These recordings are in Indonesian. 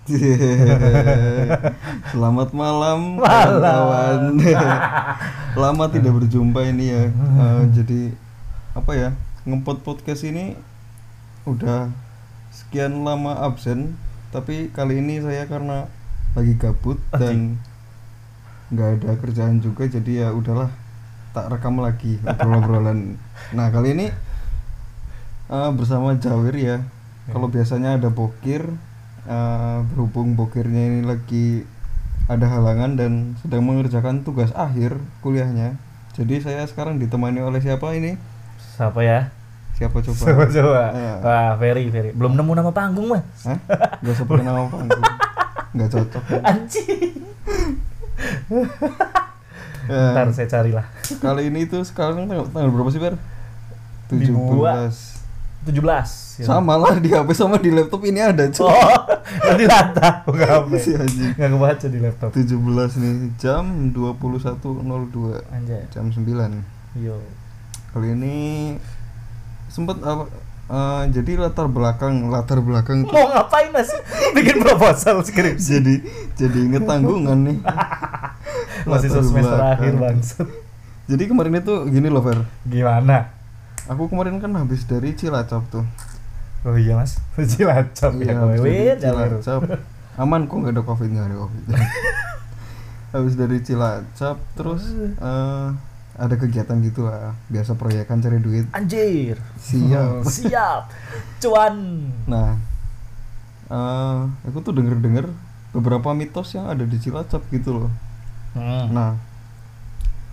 Selamat malam, Malam. kawan-kawan. Lama tidak berjumpa ini ya. Eh, jadi apa ya? Ngempot podcast ini udah sekian lama absen, tapi kali ini saya karena lagi gabut dan nggak ada kerjaan juga, jadi ya udahlah tak rekam lagi obrolan-obrolan. Nah kali ini eh, bersama Jawir ya. Kalau biasanya ada bokir, eh, berhubung bokirnya ini lagi ada halangan dan sedang mengerjakan tugas akhir kuliahnya. Jadi saya sekarang ditemani oleh siapa ini? Siapa ya? Siapa coba? Coba coba. Ya. Wah, Ferry, Ferry. Belum nemu nama panggung, Mas. Hah? Gak seperti nama panggung. Gak cocok. ya. Anjing. Ya, Ntar saya carilah. kali ini tuh sekarang tanggal, tanggal berapa sih, Ber? Dibuat. 17. 17. ya. Sama lah di HP sama di laptop ini ada, Cok. Oh, nanti lata bukan apa. Si anjing. Nggak kebaca di laptop. 17 nih, jam 21.02. Anjay. Jam 9. Yo. Kali ini sempat apa eh, jadi latar belakang latar belakang Mau ngapain, Mas? Bikin proposal skripsi. jadi jadi inget tanggungan nih Masih semester belakang. akhir, Bangsat. jadi kemarin itu gini loh Fer Gimana? Aku kemarin kan habis dari Cilacap tuh Oh iya, Mas. Cilacap ya, kowe. dari Wih. Cilacap aman kok nggak ada covid nggak ada covid habis dari Cilacap terus eh, ada kegiatan gitu lah biasa proyekan cari duit Anjir. siap Siap. Cuan. Nah, eh aku tuh denger-denger beberapa mitos yang ada di Cilacap gitu loh. Hmm. Nah,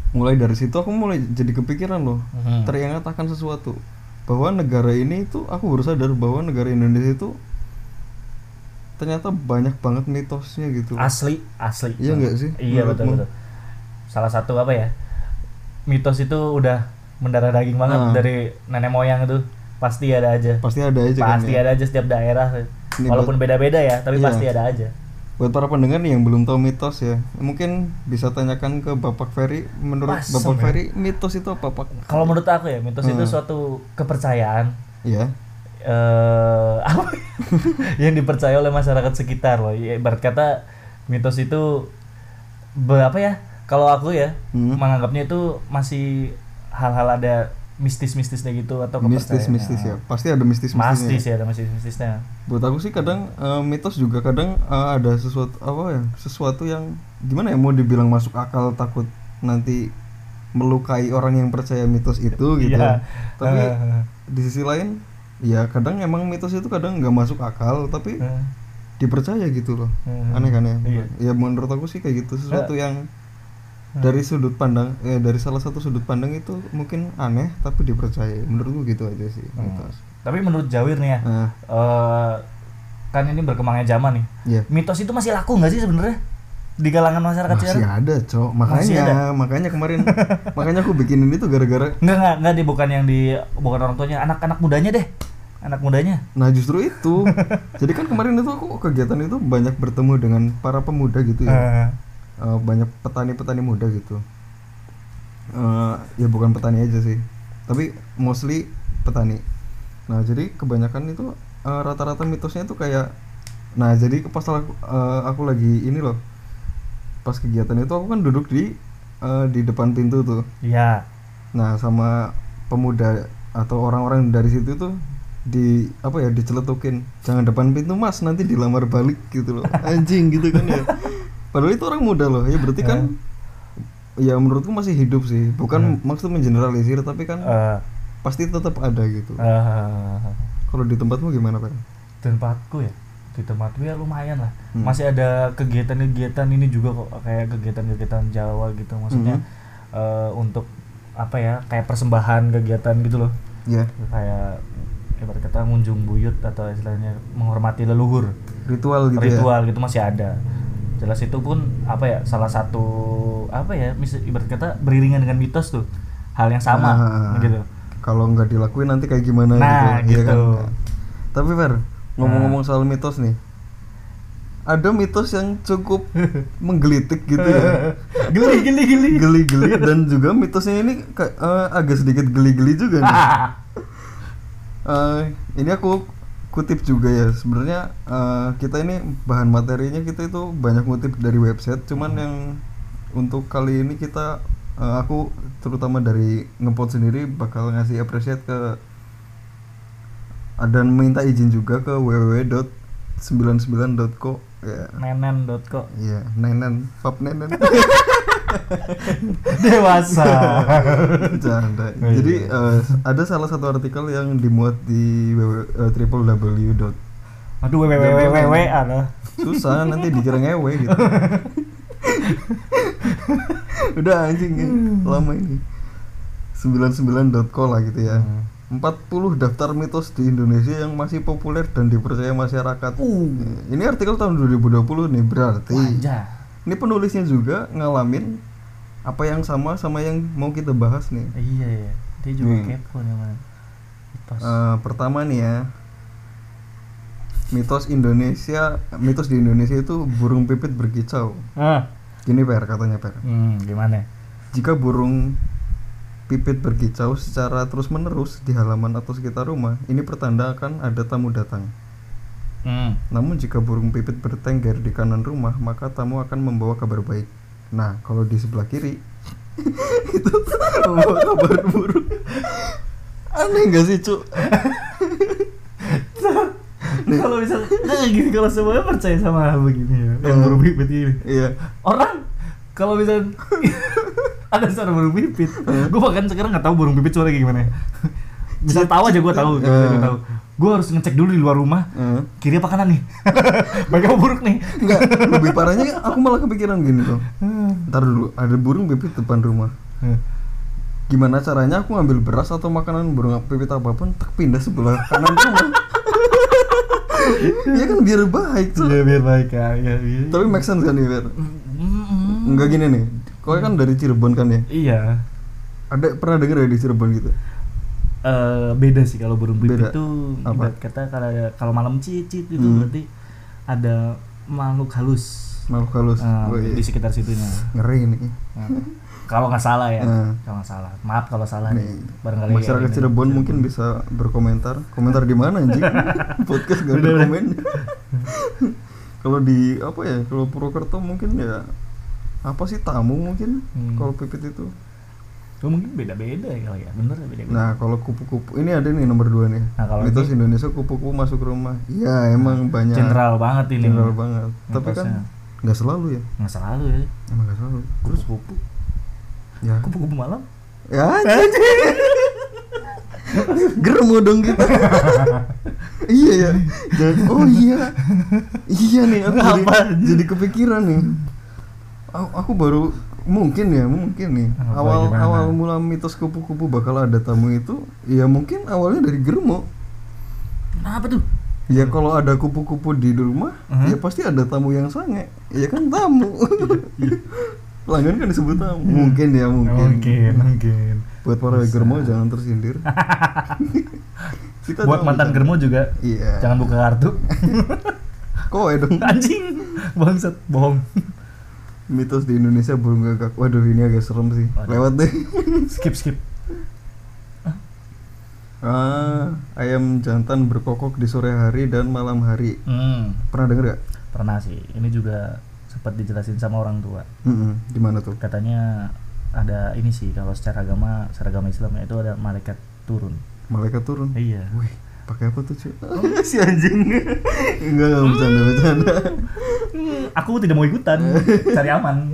mulai dari situ aku mulai jadi kepikiran loh, Hmm. teringat akan sesuatu bahwa negara ini itu aku baru sadar bahwa negara Indonesia itu ternyata banyak banget mitosnya gitu. Asli, asli. Iya nggak sih, Iya betul betul. Salah satu apa ya? Mitos itu udah mendarah daging banget Ah. dari nenek moyang itu. Pasti ada aja. Pasti ada aja kan Pasti ya. ada aja setiap daerah. Ini Walaupun beda-beda ya, tapi Iya. pasti ada aja. Buat para pendengar nih yang belum tahu mitos ya, mungkin bisa tanyakan ke Bapak Ferry. Menurut Masem Bapak ya. Ferry, mitos itu apa Pak? Kalau menurut aku ya, mitos itu Hmm. suatu kepercayaan Iya. eh apa yang dipercaya oleh masyarakat sekitar loh. Ya, Ibarat kata mitos itu berapa ya? Kalau aku ya Hmm. menganggapnya itu masih hal-hal ada mistis-mistisnya gitu atau mistis kepercayaan. mistis ya pasti ada mistis mistisnya Pasti sih ada mistis-mistisnya. buat aku sih kadang eh, mitos juga kadang eh, ada sesuatu apa ya sesuatu yang gimana ya mau dibilang masuk akal takut nanti melukai orang yang percaya mitos itu gitu Iya. tapi Eh, di sisi lain ya kadang emang mitos itu kadang nggak masuk akal tapi eh, dipercaya gitu loh Hmm. aneh kan ya Iya. ya menurut aku sih kayak gitu sesuatu yang Hmm. dari sudut pandang eh dari salah satu sudut pandang itu mungkin aneh tapi dipercaya menurutku gitu aja sih Hmm. mitos Tapi menurut Jawir nih ya, nah eh, kan ini berkembangnya zaman nih. Iya. Mitos itu masih laku nggak sih sebenarnya di kalangan masyarakat Masih ada, Cok. Masih Makanya, ada? makanya kemarin makanya aku bikin ini tuh gara-gara Enggak enggak enggak di bukan yang di bukan orang tuanya, anak-anak mudanya deh. Anak mudanya. nah justru itu. Jadi kan kemarin itu aku kegiatan itu banyak bertemu dengan para pemuda gitu ya. Eh, Eh, banyak petani-petani muda gitu. Eh, ya bukan petani aja sih. Tapi mostly petani. Nah, jadi kebanyakan itu eh, rata-rata mitosnya itu kayak Nah, jadi pas aku, eh, aku lagi ini loh. Pas kegiatan itu aku kan duduk di eh, di depan pintu tuh. Iya. Nah, sama pemuda atau orang-orang dari situ tuh di apa ya diceletukin jangan depan pintu mas nanti dilamar balik gitu loh anjing gitu kan ya padahal itu orang muda loh. Ya berarti kan ya menurutku masih hidup sih. Bukan maksud mengeneralisir tapi kan Eh, pasti tetap ada gitu. Eh, kalau di tempatmu gimana pak? Tempatku ya di tempatku ya lumayan lah. Hmm. masih ada kegiatan-kegiatan ini juga kok kayak kegiatan-kegiatan Jawa gitu. Maksudnya Hmm. eh, untuk apa ya kayak persembahan kegiatan gitu loh. Ya. Kayak ibarat kata ngunjung buyut atau istilahnya menghormati leluhur. Ritual gitu ya? Ritual gitu masih ada jelas itu pun apa ya salah satu apa ya mis ibarat kata beriringan dengan mitos tuh hal yang sama Ah. gitu kalau nggak dilakuin nanti kayak gimana Nah, gitu, Iya gitu. kan? tapi Fer ngomong-ngomong soal mitos nih ada mitos yang cukup menggelitik gitu ya geli geli geli geli-geli dan juga mitosnya ini eh, agak sedikit geli-geli juga nih. Eh, ini aku kutip juga ya. Sebenarnya eh, kita ini bahan materinya kita itu banyak ngutip dari website. Cuman yang untuk kali ini kita eh, aku terutama dari ngepot sendiri bakal ngasih appreciate ke dan minta izin juga ke www.99.co ya. Nenen.co iya nenen. Pap nenen dewasa Bercanda. Oh, iya. Jadi eh, ada salah satu artikel yang dimuat di www, eh, dot aduh www ada susah nanti dikira ngewe gitu. Udah anjing ya, lama ini. 99.co lah gitu ya. Hmm. 40 daftar mitos di Indonesia yang masih populer dan dipercaya masyarakat. Uh. Ini artikel tahun 2020 nih berarti. Wajah. Ini penulisnya juga ngalamin apa yang sama sama yang mau kita bahas nih. iya ya dia juga Hmm. kepo nih man mitos. Eh, pertama nih ya. Mitos Indonesia mitos di Indonesia itu burung pipit berkicau. Ah. Gini per katanya per hmm, gimana? Jika burung pipit berkicau secara terus menerus di halaman atau sekitar rumah ini pertanda akan ada tamu datang. Hmm. namun jika burung pipit bertengger di kanan rumah maka tamu akan membawa kabar baik nah kalau di sebelah kiri itu membawa kabar buruk. Aneh gak sih cuk? Kalau bisa nah, gini kalau semuanya percaya sama begini ya yang burung pipit ini iya. Orang kalau bisa ada suara burung pipit gue bahkan sekarang nggak tahu burung pipit suara kayak gimana. Bisa tahu aja gue tahu Eh. gue tahu gue harus ngecek dulu di luar rumah Eh. kiri apa kanan nih baik apa buruk nih Enggak, lebih parahnya aku malah kepikiran gini tuh. Ntar dulu, ada burung pipit depan rumah. Gimana caranya aku ngambil beras atau makanan burung pipit apa pun, tak pindah sebelah kanan rumah. Iya kan biar baik tuh. Iya biar baik ya, ya, iya. Tapi make sense kan nih, Fer? Mm, Enggak gini nih. Kau kan dari Cirebon kan ya? Iya. Ada pernah denger ya di Cirebon gitu? Eh beda sih kalau burung pipit itu ibarat kata kalau kalau malam cicit itu Hmm. berarti ada makhluk halus Makhluk halus. eh, Wih, di sekitar situnya. ngeri nih. Nah, kalau nggak salah ya, Hmm. kalau nggak salah. Maaf kalau salah nih. Nih, Barangkali masyarakat ini- Cirebon mungkin bisa berkomentar. Komentar di mana anjing? Podcast gak ada komen. kalau di apa ya? Kalau Purwokerto mungkin ya apa sih tamu mungkin Hmm. kalau pipit itu. Oh, mungkin beda-beda ya kali ya. Bener ya beda-beda. Nah, kalau kupu-kupu ini ada nih nomor dua nih. Nah, kalau Mitos ini- Indonesia kupu-kupu masuk rumah. Iya, emang banyak. General banget ini. General banget. Tapi kan Mitosnya. nggak selalu ya. Nggak selalu ya. Emang nggak selalu. Terus Kupu-kupu. ya. Kupu-kupu malam. Ya. Germo dong kita. iya ya. Dan- oh iya. Iya nih aku jadi, Apa? jadi kepikiran nih. Aku, aku baru mungkin ya, mungkin nih. Apa, awal gimana? awal mula mitos kupu-kupu bakal ada tamu itu ya mungkin awalnya dari Germo. Kenapa tuh? Ya kalau ada kupu-kupu di rumah, Mhm. ya pasti ada tamu yang sange. Ya kan tamu. Pelanggan kan disebut tamu. Mungkin ya, mungkin. Mungkin, mungkin. Buat para Bisa. germo jangan tersindir. Kita Buat mantan germo juga Iya. jangan buka kartu. Kowe dong. Anjing. Bangsat, bohong. Mitos di Indonesia burung gagak. Waduh ini agak serem sih. Waduh. Lewat deh. Skip, skip. Ah, ayam jantan berkokok di sore hari dan malam hari. Hmm, Pernah denger gak? pernah sih. Ini juga sempat dijelasin sama orang tua. Mm Di mana tuh? Katanya ada ini sih kalau secara agama, secara agama Islam itu ada malaikat turun. Malaikat turun. Iya. Wih, pakai apa tuh cuy? si anjing. Enggak, enggak bercanda bercanda. Aku tidak mau ikutan, cari aman.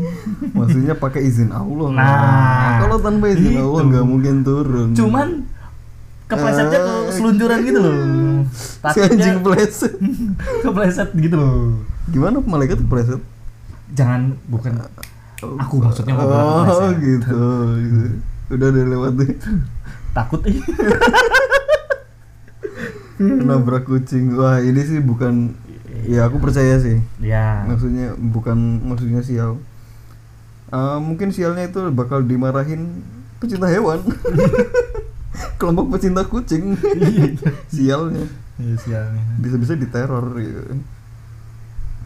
Maksudnya pakai izin Allah. Nah, kalau tanpa izin itu. Allah nggak mungkin turun. Cuman keplesetnya ke Eh. selunjuran gitu loh. si anjing pleset. kepleset gitu loh. Gimana malaikat pleset? Jangan bukan aku maksudnya Oh, kepleset. gitu, gitu. Udah udah lewat deh. Takut ih. Nabrak kucing. Wah, ini sih bukan ya aku percaya sih. ya. Maksudnya bukan maksudnya sial. Eh, mungkin sialnya itu bakal dimarahin pecinta hewan. Kelompok pecinta kucing. Sialnya Iya sialnya. bisa-bisa diteror gitu.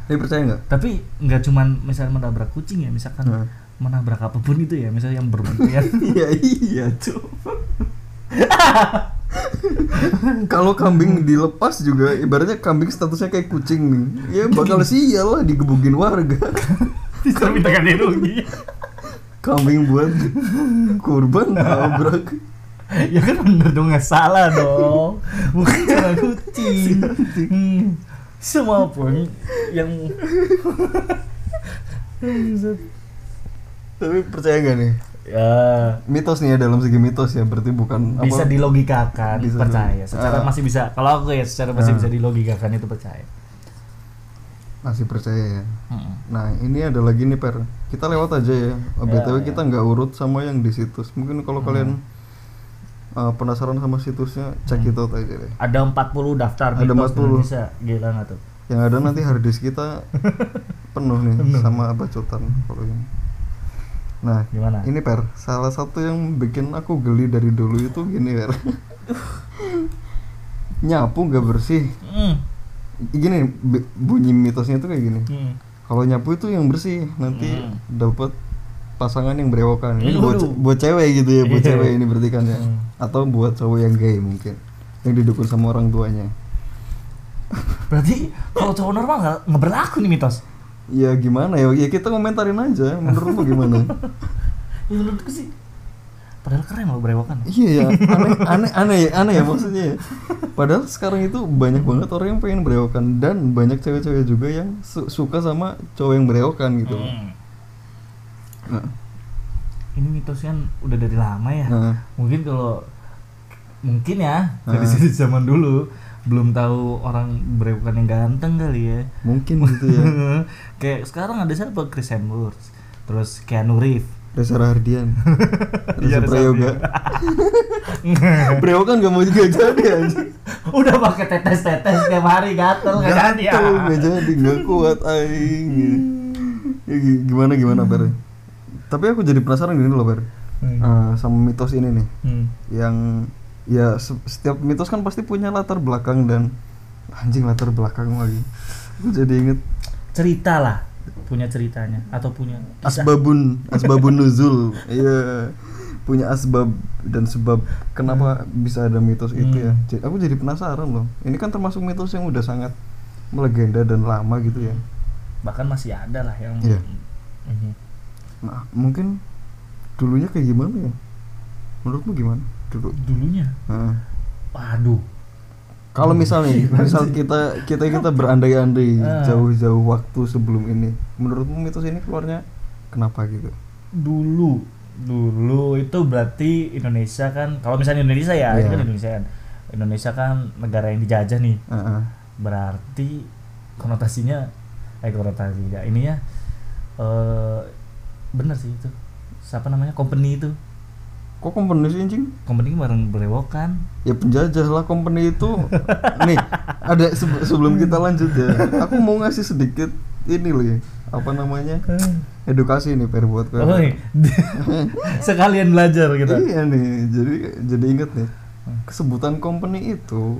Ini percaya nggak? Tapi nggak cuman misalnya menabrak kucing ya, misalkan Nah. menabrak apa pun itu ya, misalnya yang berbentuk yang Iya iya cuy. Kalau kambing dilepas juga ibaratnya kambing statusnya kayak kucing nih. Ya bakal sial lah digebugin warga. Bisa minta ganti rugi. Kambing buat kurban tabrak. ya kan bener dong nggak salah dong. Bukan cara kucing. Hmm. Semua pun yang Tapi percaya gak nih? Ya Mitos nih ya dalam segi mitos ya berarti bukan bisa apa? dilogikakan Bisa percaya secara Ah. masih bisa kalau aku ya secara masih Ah. bisa dilogikakan itu percaya masih percaya ya. Mm-mm. Nah ini ada lagi nih per kita lewat aja ya. btw Ya, kita ya. nggak urut sama yang di situs. Mungkin kalau Hmm. kalian uh, penasaran sama situsnya cek Hmm. itu aja deh. ada 40 daftar Ada mitos 40. Indonesia gila nggak tuh Yang ada nanti harddisk kita penuh nih sama bacotan kalau ini. Nah gimana ini per salah satu yang bikin aku geli dari dulu itu gini per. Nyapu nggak bersih. Mm. Gini bu- bunyi mitosnya itu kayak gini. Mm. Kalau nyapu itu yang bersih, nanti Hmm. dapat pasangan yang berewokan. Ini Hmm, buat buat cewek gitu ya, buat Iya. cewek ini berarti kan ya. Hmm. Atau buat cowok yang gay mungkin. Yang didukung sama orang tuanya. berarti kalau cowok normal nggak berlaku nih mitos Ya gimana ya? Ya kita komentarin aja. Menurutmu gimana? ya menurutku sih padahal keren loh berewokan iya ya, aneh aneh aneh ya, aneh ya maksudnya ya. Padahal sekarang itu banyak banget orang yang pengen berewokan dan banyak cewek-cewek juga yang su- suka sama cowok yang berewokan gitu. Mm. Nah, ini mitos kan udah dari lama ya nah, mungkin kalau mungkin ya dari Ah. sisi zaman dulu belum tahu orang berewokan yang ganteng kali ya. Mungkin gitu ya. kayak sekarang ada siapa? Chris Hemsworth terus Keanu Reeves. Reza Rahardian. Iya, Reza Prayoga. Prayoga gak mau juga jadi udah pakai tetes tetes tiap hari gatel nggak jadi. ya Gatel, nggak jadi nggak kuat aing ya, gi- gimana gimana Ber tapi aku jadi penasaran gini loh Ber Hmm. Ah, sama mitos ini nih. Hmm. yang ya se- setiap mitos kan pasti punya latar belakang dan anjing latar belakang lagi. Aku jadi inget cerita lah punya ceritanya atau punya kisah. asbabun asbabun nuzul. Iya punya asbab dan sebab kenapa bisa ada mitos itu ya. Hmm. Jadi, aku jadi penasaran loh. Ini kan termasuk mitos yang udah sangat melegenda dan lama gitu ya. Bahkan masih ada lah yang Iya. ini nah mungkin dulunya kayak gimana ya? Menurutmu gimana dulu dulunya? Nah, waduh. Kalau misalnya misal kita kita kita berandai-andai Ah. jauh-jauh waktu sebelum ini menurutmu mitos ini keluarnya kenapa gitu? Dulu dulu itu berarti Indonesia kan kalau misalnya Indonesia ya ini Iya. kan Indonesia kan. Indonesia kan negara yang dijajah nih. Ah, ah. berarti konotasinya eh konotasi ya ininya eh bener sih itu. Siapa namanya? Company itu kok company sih anjing? Company bareng berewokan. Ya penjajah lah company itu. Nih ada se- sebelum kita lanjut ya aku mau ngasih sedikit ini loh ya apa namanya? Edukasi nih per buat kalian. oh, iya. sekalian belajar gitu iya nih jadi jadi inget nih kesebutan company itu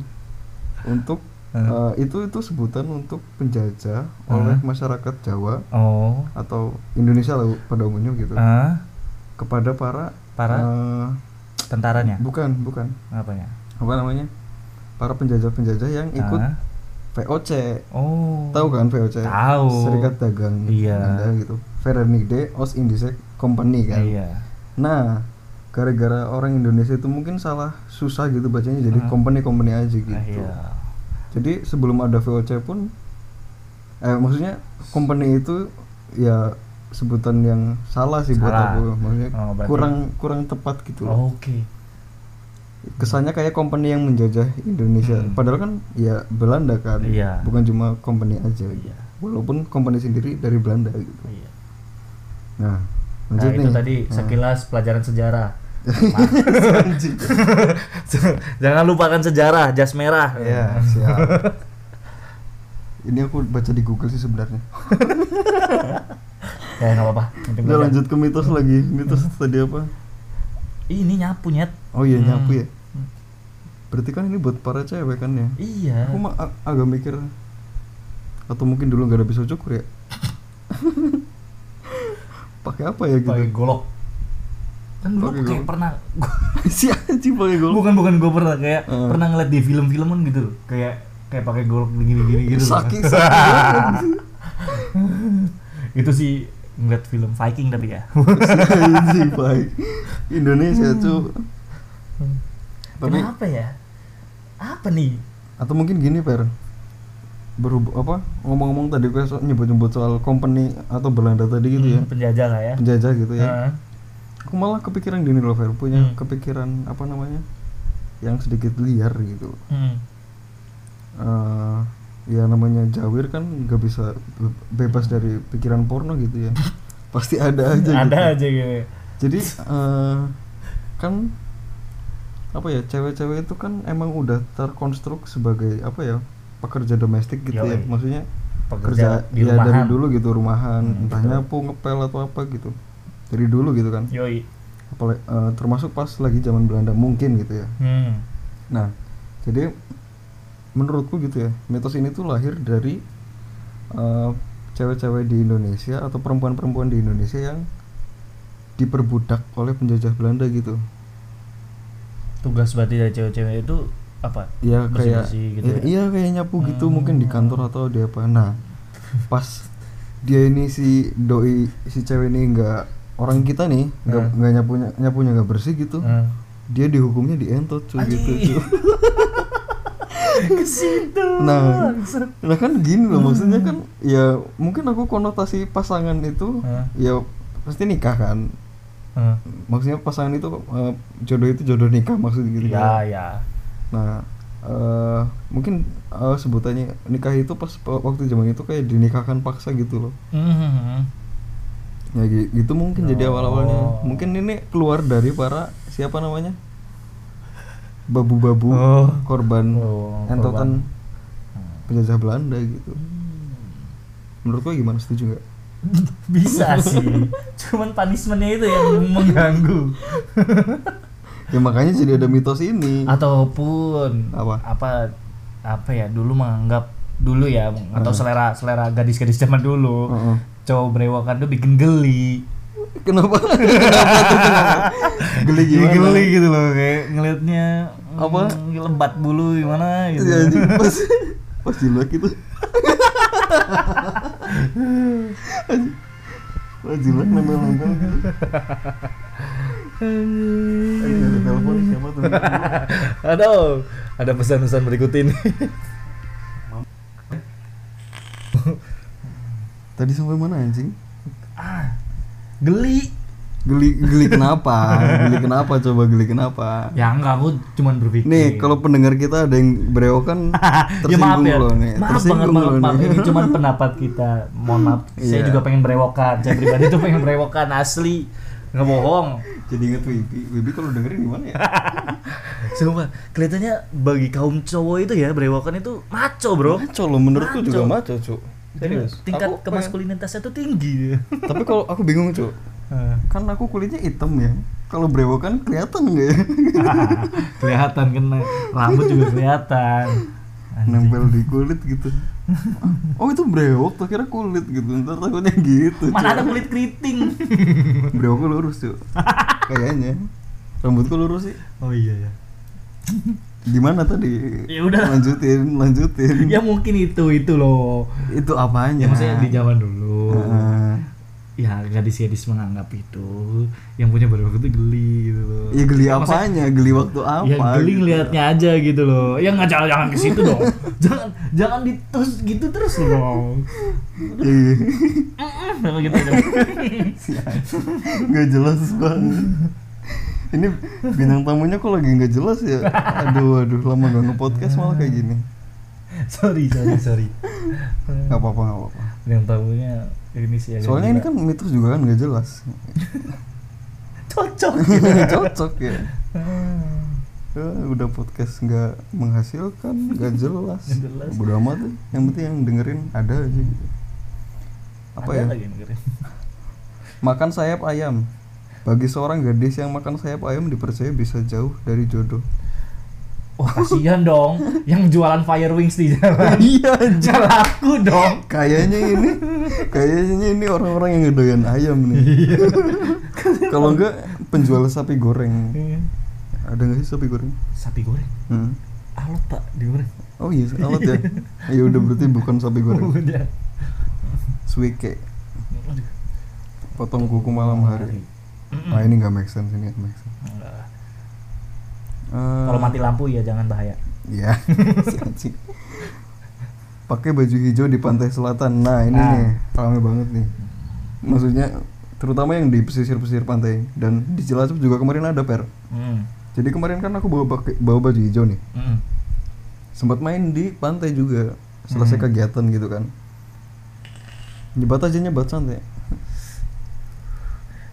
untuk eh, itu itu sebutan untuk penjajah oleh Hmm. masyarakat Jawa oh. atau Indonesia lah pada umumnya gitu. Ah kepada para Para? eh, tentaranya? bukan bukan. Apa ya apa namanya? Para penjajah-penjajah yang ikut Ah. VOC oh. Tahu kan VOC Tahu. Serikat Dagang Iya. Anda gitu. Verenigde Oost Indische Company kan? Iya. Nah gara-gara orang Indonesia itu mungkin salah susah gitu bacanya jadi Ah. company-company aja gitu. Ah, iya. Jadi sebelum ada VOC pun eh maksudnya company itu ya sebutan yang salah sih buat Salah. aku maksudnya Oh, berarti- kurang kurang tepat gitu Oh, oke kesannya kayak company yang menjajah Indonesia Hmm. padahal kan ya Belanda kan Iya. bukan cuma company aja Iya. walaupun company sendiri dari Belanda gitu iya nah Nah lanjut itu nih tadi Nah. sekilas pelajaran sejarah. Jangan lupakan sejarah, jas merah. ya siap ini aku baca di Google sih sebenarnya Ya nggak apa-apa. udah lanjut ke mitos lagi mitos tadi apa Ini nyapu nyet. oh iya Hmm. nyapu ya berarti kan ini buat para cewek kan ya Iya. aku mah ag- agak mikir atau mungkin dulu nggak ada pisau cukur ya pakai apa ya gitu Pakai golok. Kan Pakai kayak golok. pernah si anjing pakai golok bukan bukan gue pernah kayak Heeh. pernah ngeliat di film-filman gitu loh kayak kayak pakai golok gini-gini gitu loh. saking saking banget. itu sih ngeliat film Viking tapi ya? Indonesia cu tapi kenapa ya? Apa nih? Atau mungkin gini per berhubung apa? Ngomong-ngomong tadi gue so, nyebut-nyebut soal company atau Belanda tadi gitu ya. Hmm, penjajah lah ya. Penjajah gitu ya. Heeh. aku malah kepikiran gini loh Fer. Punya Hmm. kepikiran apa namanya yang sedikit liar gitu. Hmm. Eh, ya namanya Jawir kan nggak bisa be- bebas dari pikiran porno gitu ya. Pasti ada aja ada gitu. aja gitu. Jadi eh, kan apa ya cewek-cewek itu kan emang udah terkonstruk sebagai apa ya pekerja domestik gitu ya. Yoi. maksudnya pekerja kerja di ya dari dulu gitu rumahan. Hmm, entah betul. nyapu ngepel atau apa gitu. Dari dulu gitu kan. Yoi. Apalagi eh, termasuk pas lagi zaman Belanda mungkin gitu ya. Hmm. nah jadi menurutku gitu ya mitos ini tuh lahir dari eh, cewek-cewek di Indonesia atau perempuan-perempuan di Indonesia yang diperbudak oleh penjajah Belanda gitu tugas berarti dari cewek-cewek itu apa ya kayak gitu ya- ya? iya kayak nyapu gitu Hmm. mungkin di kantor atau di apa nah pas dia ini si doi si cewek ini nggak orang kita nih nggak Hmm. nggak nyapunya nyapunya nggak bersih gitu Hmm. dia dihukumnya di entot cuy gitu cuy. ke situ Nah. bangsat. Nah kan gini loh maksudnya kan ya mungkin aku konotasi pasangan itu Hah? ya pasti nikah kan. Hmm. Maksudnya pasangan itu eh, jodoh itu jodoh nikah maksudnya gitu ya kan. ya Nah eh, mungkin eh, sebutannya nikah itu pas pa- waktu zaman itu kayak dinikahkan paksa gitu loh. Hmm. Ya gi- gitu mungkin jadi Oh. awal-awalnya. Mungkin ini keluar dari para siapa namanya? Babu-babu Oh. korban Oh, entotan korban. penjajah Belanda gitu. Menurut gue gimana setuju nggak? bisa sih cuman punishmentnya itu yang mengganggu Ya makanya jadi ada mitos ini. ataupun Apa? apa apa ya dulu menganggap dulu ya atau selera selera gadis-gadis zaman dulu Heeh. cowok berewokan tuh bikin geli Kenapa? Kenapa tuh? Kenapa? Geli Bikin gimana? geli gitu loh kayak ngelihatnya Apa? hmm, lebat bulu gimana gitu Ya, pas pas jilat gitu. Pas jilat nempel-nempel gitu. Anjing, ada telepon siapa tuh? aduh ada pesan-pesan berikut ini Tadi sampai mana anjing? Geli Geli geli kenapa? Geli kenapa coba geli kenapa? ya enggak aku cuman berpikir Nih, kalau pendengar kita ada yang berewokan ya maaf tersinggung ya loh nih. maaf banget Tersinggung maaf, loh maaf. nih. ini cuman pendapat kita mohon maaf saya Iya. juga pengen berewokan saya pribadi tuh pengen berewokan asli nggak bohong Jadi inget Wibi. Wibi kalau dengerin gimana ya? Sumpah, kelihatannya bagi kaum cowok itu ya berewokan itu maco bro Maco loh menurutku juga Maco. maco, Cuk. Serius. tingkat Aku pengen- kemaskulinitasnya tuh tinggi Tapi kalau aku bingung, Cuk. Kan aku kulitnya hitam ya. Kalau brewokan kelihatan nggak ya? kelihatan kena rambut juga kelihatan Anjing. Nempel di kulit gitu. Oh itu brewok, tak kira kulit gitu. Ntar takutnya gitu. mana ada kulit keriting Brewokku lurus, Cuk. Kayaknya. Rambutku lurus sih. oh iya ya Gimana tadi? Ya udah. Lanjutin, lanjutin. ya mungkin itu itu loh Itu apanya? ya maksudnya di zaman dulu Heeh. ya gadis-gadis menganggap itu yang punya berewokan itu geli gitu loh Ya geli Maksudnya- apanya? Geli waktu apa? ya geli gitu. aja gitu loh ya nggak jangan jangan ke situ dong jangan jangan ditus gitu terus dong Iya. Kalau gitu Gak jelas banget. Ini bintang tamunya kok lagi nggak jelas ya? Aduh, aduh, lama gak nge-podcast malah kayak gini. sorry sorry sorry Gak apa-apa, gak apa-apa. yang tamunya ini sih Soalnya ini kan mitos juga kan nggak jelas. cocok Cocok ya. Ya, udah podcast nggak menghasilkan, nggak jelas. Nggak jelas. Bodo amat. Yang penting yang dengerin ada aja gitu. Apa Ada ya? lagi dengerin. Makan sayap ayam. Bagi seorang gadis yang makan sayap ayam dipercaya bisa jauh dari jodoh. Wah kasihan dong yang jualan fire wings di jalan. Iya, Jangan laku dong. kayaknya ini kayaknya ini orang-orang yang ngedoyan ayam nih Iya. kalau enggak penjual sapi goreng ada nggak sih sapi goreng sapi goreng Hmm. alot pak digoreng oh iya alat ya ya udah berarti bukan sapi goreng Udah. suike Aduh. potong kuku malam hari nah ini nggak make sense ini nggak make sense. Eh, kalau mati lampu ya jangan bahaya Iya. Pakai baju hijau di pantai selatan. Nah, ini Ah. nih ramai banget nih. Maksudnya terutama yang di pesisir-pesisir pantai dan di Cilacap juga kemarin ada per. Hmm. Jadi kemarin kan aku bawa pakai bawa baju hijau nih. Hmm. Sempat main di pantai juga. Selesai Hmm. kegiatan gitu kan. Nyebat aja nyebat santai.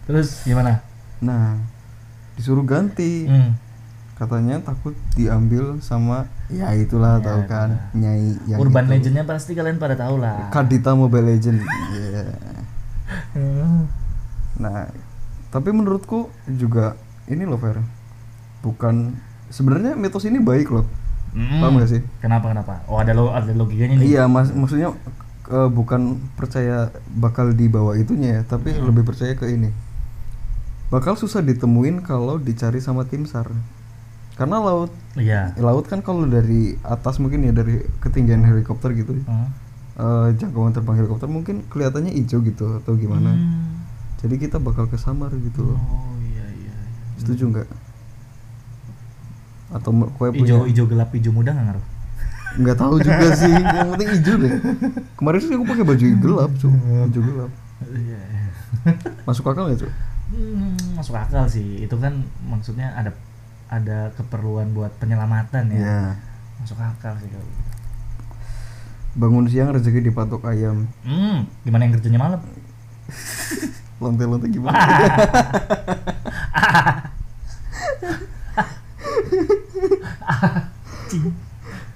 Terus gimana Nah, disuruh ganti. Hmm. Katanya takut diambil sama ya itulah Ya, tahu kan, itulah. nyai yang urban itu. legendnya pasti kalian pada tahu lah Kadita Mobile Legend. Iya. Hmm. Nah, tapi menurutku juga ini loh Fer. Bukan sebenarnya mitos ini baik loh. Hmm. Paham gak sih? kenapa kenapa oh ada lo ada logikanya nih Iya, mas maksudnya eh, bukan percaya bakal dibawa itunya ya, tapi Hmm. lebih percaya ke ini. Bakal susah ditemuin kalau dicari sama tim SAR. Karena laut iya laut kan kalau dari atas mungkin ya dari ketinggian helikopter gitu. Hmm. eh, jangkauan terbang helikopter mungkin kelihatannya hijau gitu atau gimana. Hmm. Jadi kita bakal kesamar gitu loh. oh iya iya Setuju nggak? Atau kowe punya hijau hijau gelap hijau muda nggak ngaruh nggak tahu juga sih. Yang penting hijau deh. Kemarin sih aku pakai baju gelap, cuy. Hijau gelap. iya Masuk akal nggak, cuy? Hmm, masuk akal sih itu kan maksudnya ada ada keperluan buat penyelamatan ya Iya. masuk akal sih kalau gitu. Bangun siang rezeki dipatok ayam. hmm gimana yang kerjanya malam Lonte-lonte gimana?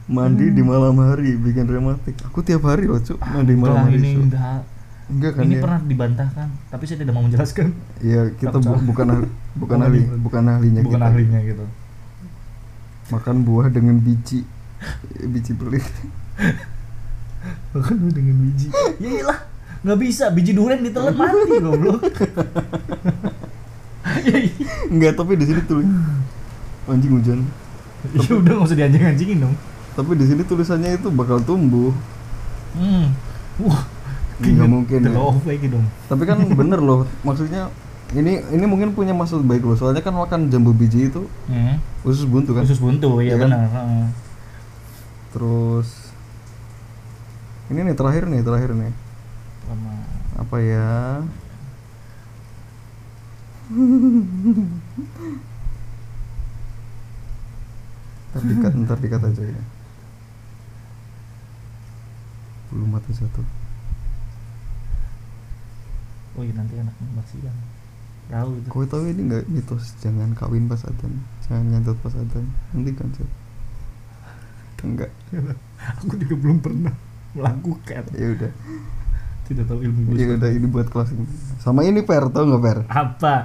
Mandi di malam hari bikin rematik. Aku tiap hari loh, cuy. Mandi malam hari. ini Cuk. Enggak kan ini ya? pernah dibantahkan tapi saya tidak mau menjelaskan Iya, kita bu- bukan ahli, bukan ahli, bukan ahlinya bukan kita. ahlinya gitu Makan buah dengan biji. biji pelit. Makan dengan biji. Ya iyalah, nggak bisa biji durian ditelan mati goblok. ya iya. Enggak, tapi di sini tulis anjing hujan. Ya udah nggak usah dianjing-anjingin dong. Tapi di sini tulisannya itu bakal tumbuh. Hmm. Wah. Nggak mungkin ya. Lagi dong. Tapi kan bener loh, maksudnya ini ini mungkin punya maksud baik loh. Soalnya kan makan jambu biji itu Hmm. usus buntu kan. Khusus buntu, ya kan? benar. Heeh. Terus ini nih terakhir nih, terakhir nih. Apa ya? ntar dikat, ntar dikat aja ya. Bulu mata satu. Oh iya nanti anaknya masih yang tahu itu. Kau tahu ini nggak mitos jangan kawin pas adzan, jangan nyantet pas adzan, nanti kan Cep. Enggak, Aku juga belum pernah melakukan. ya udah, Tidak tahu ilmu ya udah ini buat kelas ini. Sama ini per, tau nggak per? Apa?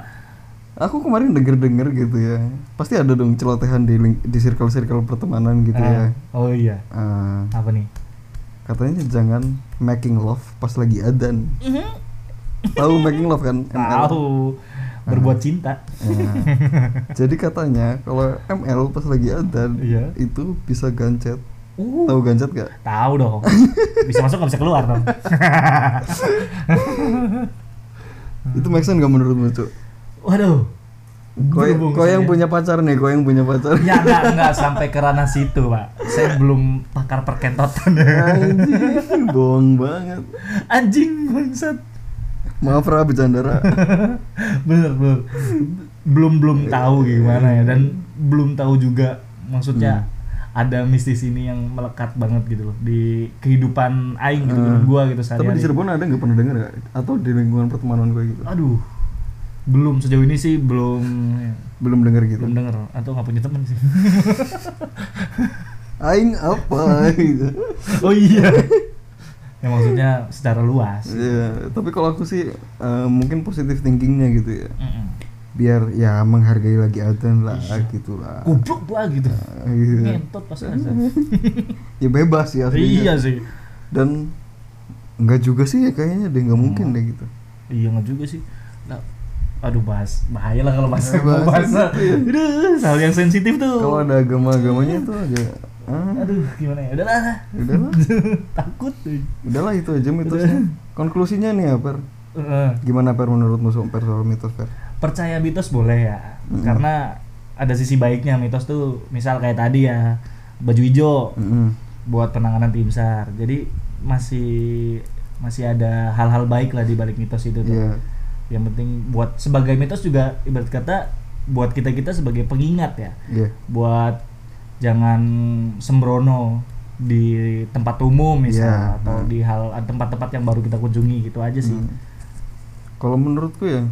Aku kemarin denger denger gitu ya, pasti ada dong celotehan di ling- di circle circle pertemanan gitu ya. Ah, Oh iya. Ah, Apa nih? katanya jangan making love pas lagi adzan. Tahu making love kan? ML? Tahu. Berbuat cinta. Nah, jadi katanya kalau ML pas lagi adzan Iya. itu bisa gancet. Uh. Tahu gancet gak? Tahu dong. Bisa masuk nggak bisa keluar dong. Itu make sense gak menurutmu, Cuk? Waduh. Kau, kau yang punya pacar nih, kau yang punya pacar. Ya enggak enggak sampai ke ranah situ, Pak. Saya belum pakar perkentotan. Anjing, bohong banget. Anjing bangsat. Maaf Ra, bercandara. Bener, bener. Belum belum tahu gimana ya dan belum tahu juga maksudnya ada mistis ini yang melekat banget gitu loh di kehidupan aing gitu Hmm. gua gitu Tapi di. Cirebon ada nggak pernah denger gak? Atau di lingkungan pertemanan gue gitu? Aduh. Belum sejauh ini sih belum Belum denger gitu. belum denger atau nggak punya temen sih. Aing apa gitu. oh iya. ya maksudnya secara luas. Iya, tapi kalau aku sih eh, mungkin positif thinkingnya gitu ya. Mm-mm. Biar ya menghargai lagi adzan lah Iya. gitu lah. Goblok gua gitu. Nah, gitu. Ngentot pas azan. ya bebas sih aslinya. iya sih. Dan enggak juga sih ya kayaknya deh nggak mungkin Hmm. deh gitu. Iya nggak juga sih. Nah, aduh bahas bahaya lah kalau bahas Eh, mau bahas bahas itu ya. aduh hal yang sensitif tuh kalau ada agama-agamanya tuh agak ah, aduh gimana ya? Udahlah. Udahlah. Takut tuh udahlah itu aja mitosnya konklusinya nih ya per Heeh. gimana per menurutmu so- per soal mitos per percaya mitos boleh ya. Mm. karena ada sisi baiknya mitos tuh misal kayak tadi ya. Baju hijau Mm-mm. buat penanganan tim sar jadi masih masih ada hal-hal baik lah di balik mitos itu tuh. Iya. yang penting buat sebagai mitos juga ibarat kata buat kita kita sebagai pengingat ya. Iya. buat jangan sembrono di tempat umum Iya, atau hmm. di hal tempat-tempat yang baru kita kunjungi gitu aja sih Hmm. Kalau menurutku ya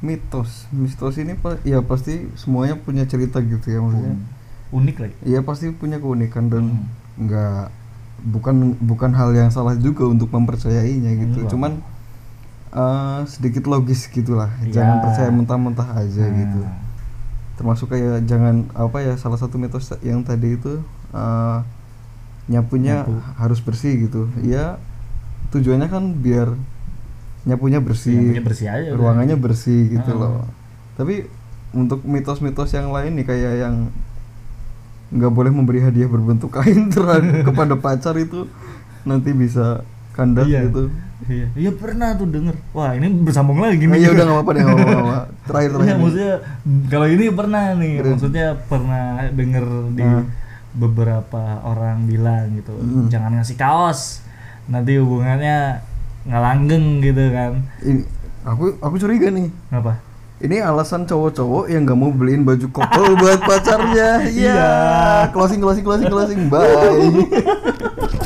mitos, mitos ini ya pasti semuanya punya cerita gitu ya maksudnya. unik lagi Iya pasti punya keunikan dan Hmm. nggak bukan bukan hal yang salah juga untuk mempercayainya gitu. Enggak. Cuman eh, sedikit logis gitulah. Iya. Jangan percaya mentah-mentah aja Nah, gitu. Termasuk kayak jangan apa ya salah satu mitos yang tadi itu eh, nyapunya Nyapu. harus bersih gitu. Iya tujuannya kan biar nyapunya bersih, Nyapunya bersih aja ruangannya bersih gitu Ah. loh. Tapi untuk mitos-mitos yang lain nih kayak yang nggak boleh memberi hadiah berbentuk kain terang kepada pacar itu nanti bisa kandas Iya. gitu. Iya, iya pernah tuh denger. Wah ini bersambung lagi Oh, nih. iya udah nggak apa-apa deh nggak apa-apa. Terakhir terakhir. Iya, maksudnya kalau ini pernah nih, Keren. maksudnya pernah denger di Nah. beberapa orang bilang gitu, Hmm. jangan ngasih kaos, nanti hubungannya nggak langgeng gitu kan. Ini aku aku curiga nih. Apa? Ini alasan cowok-cowok yang nggak mau beliin baju couple buat pacarnya. Iya. Iya. Closing closing closing closing. Bye.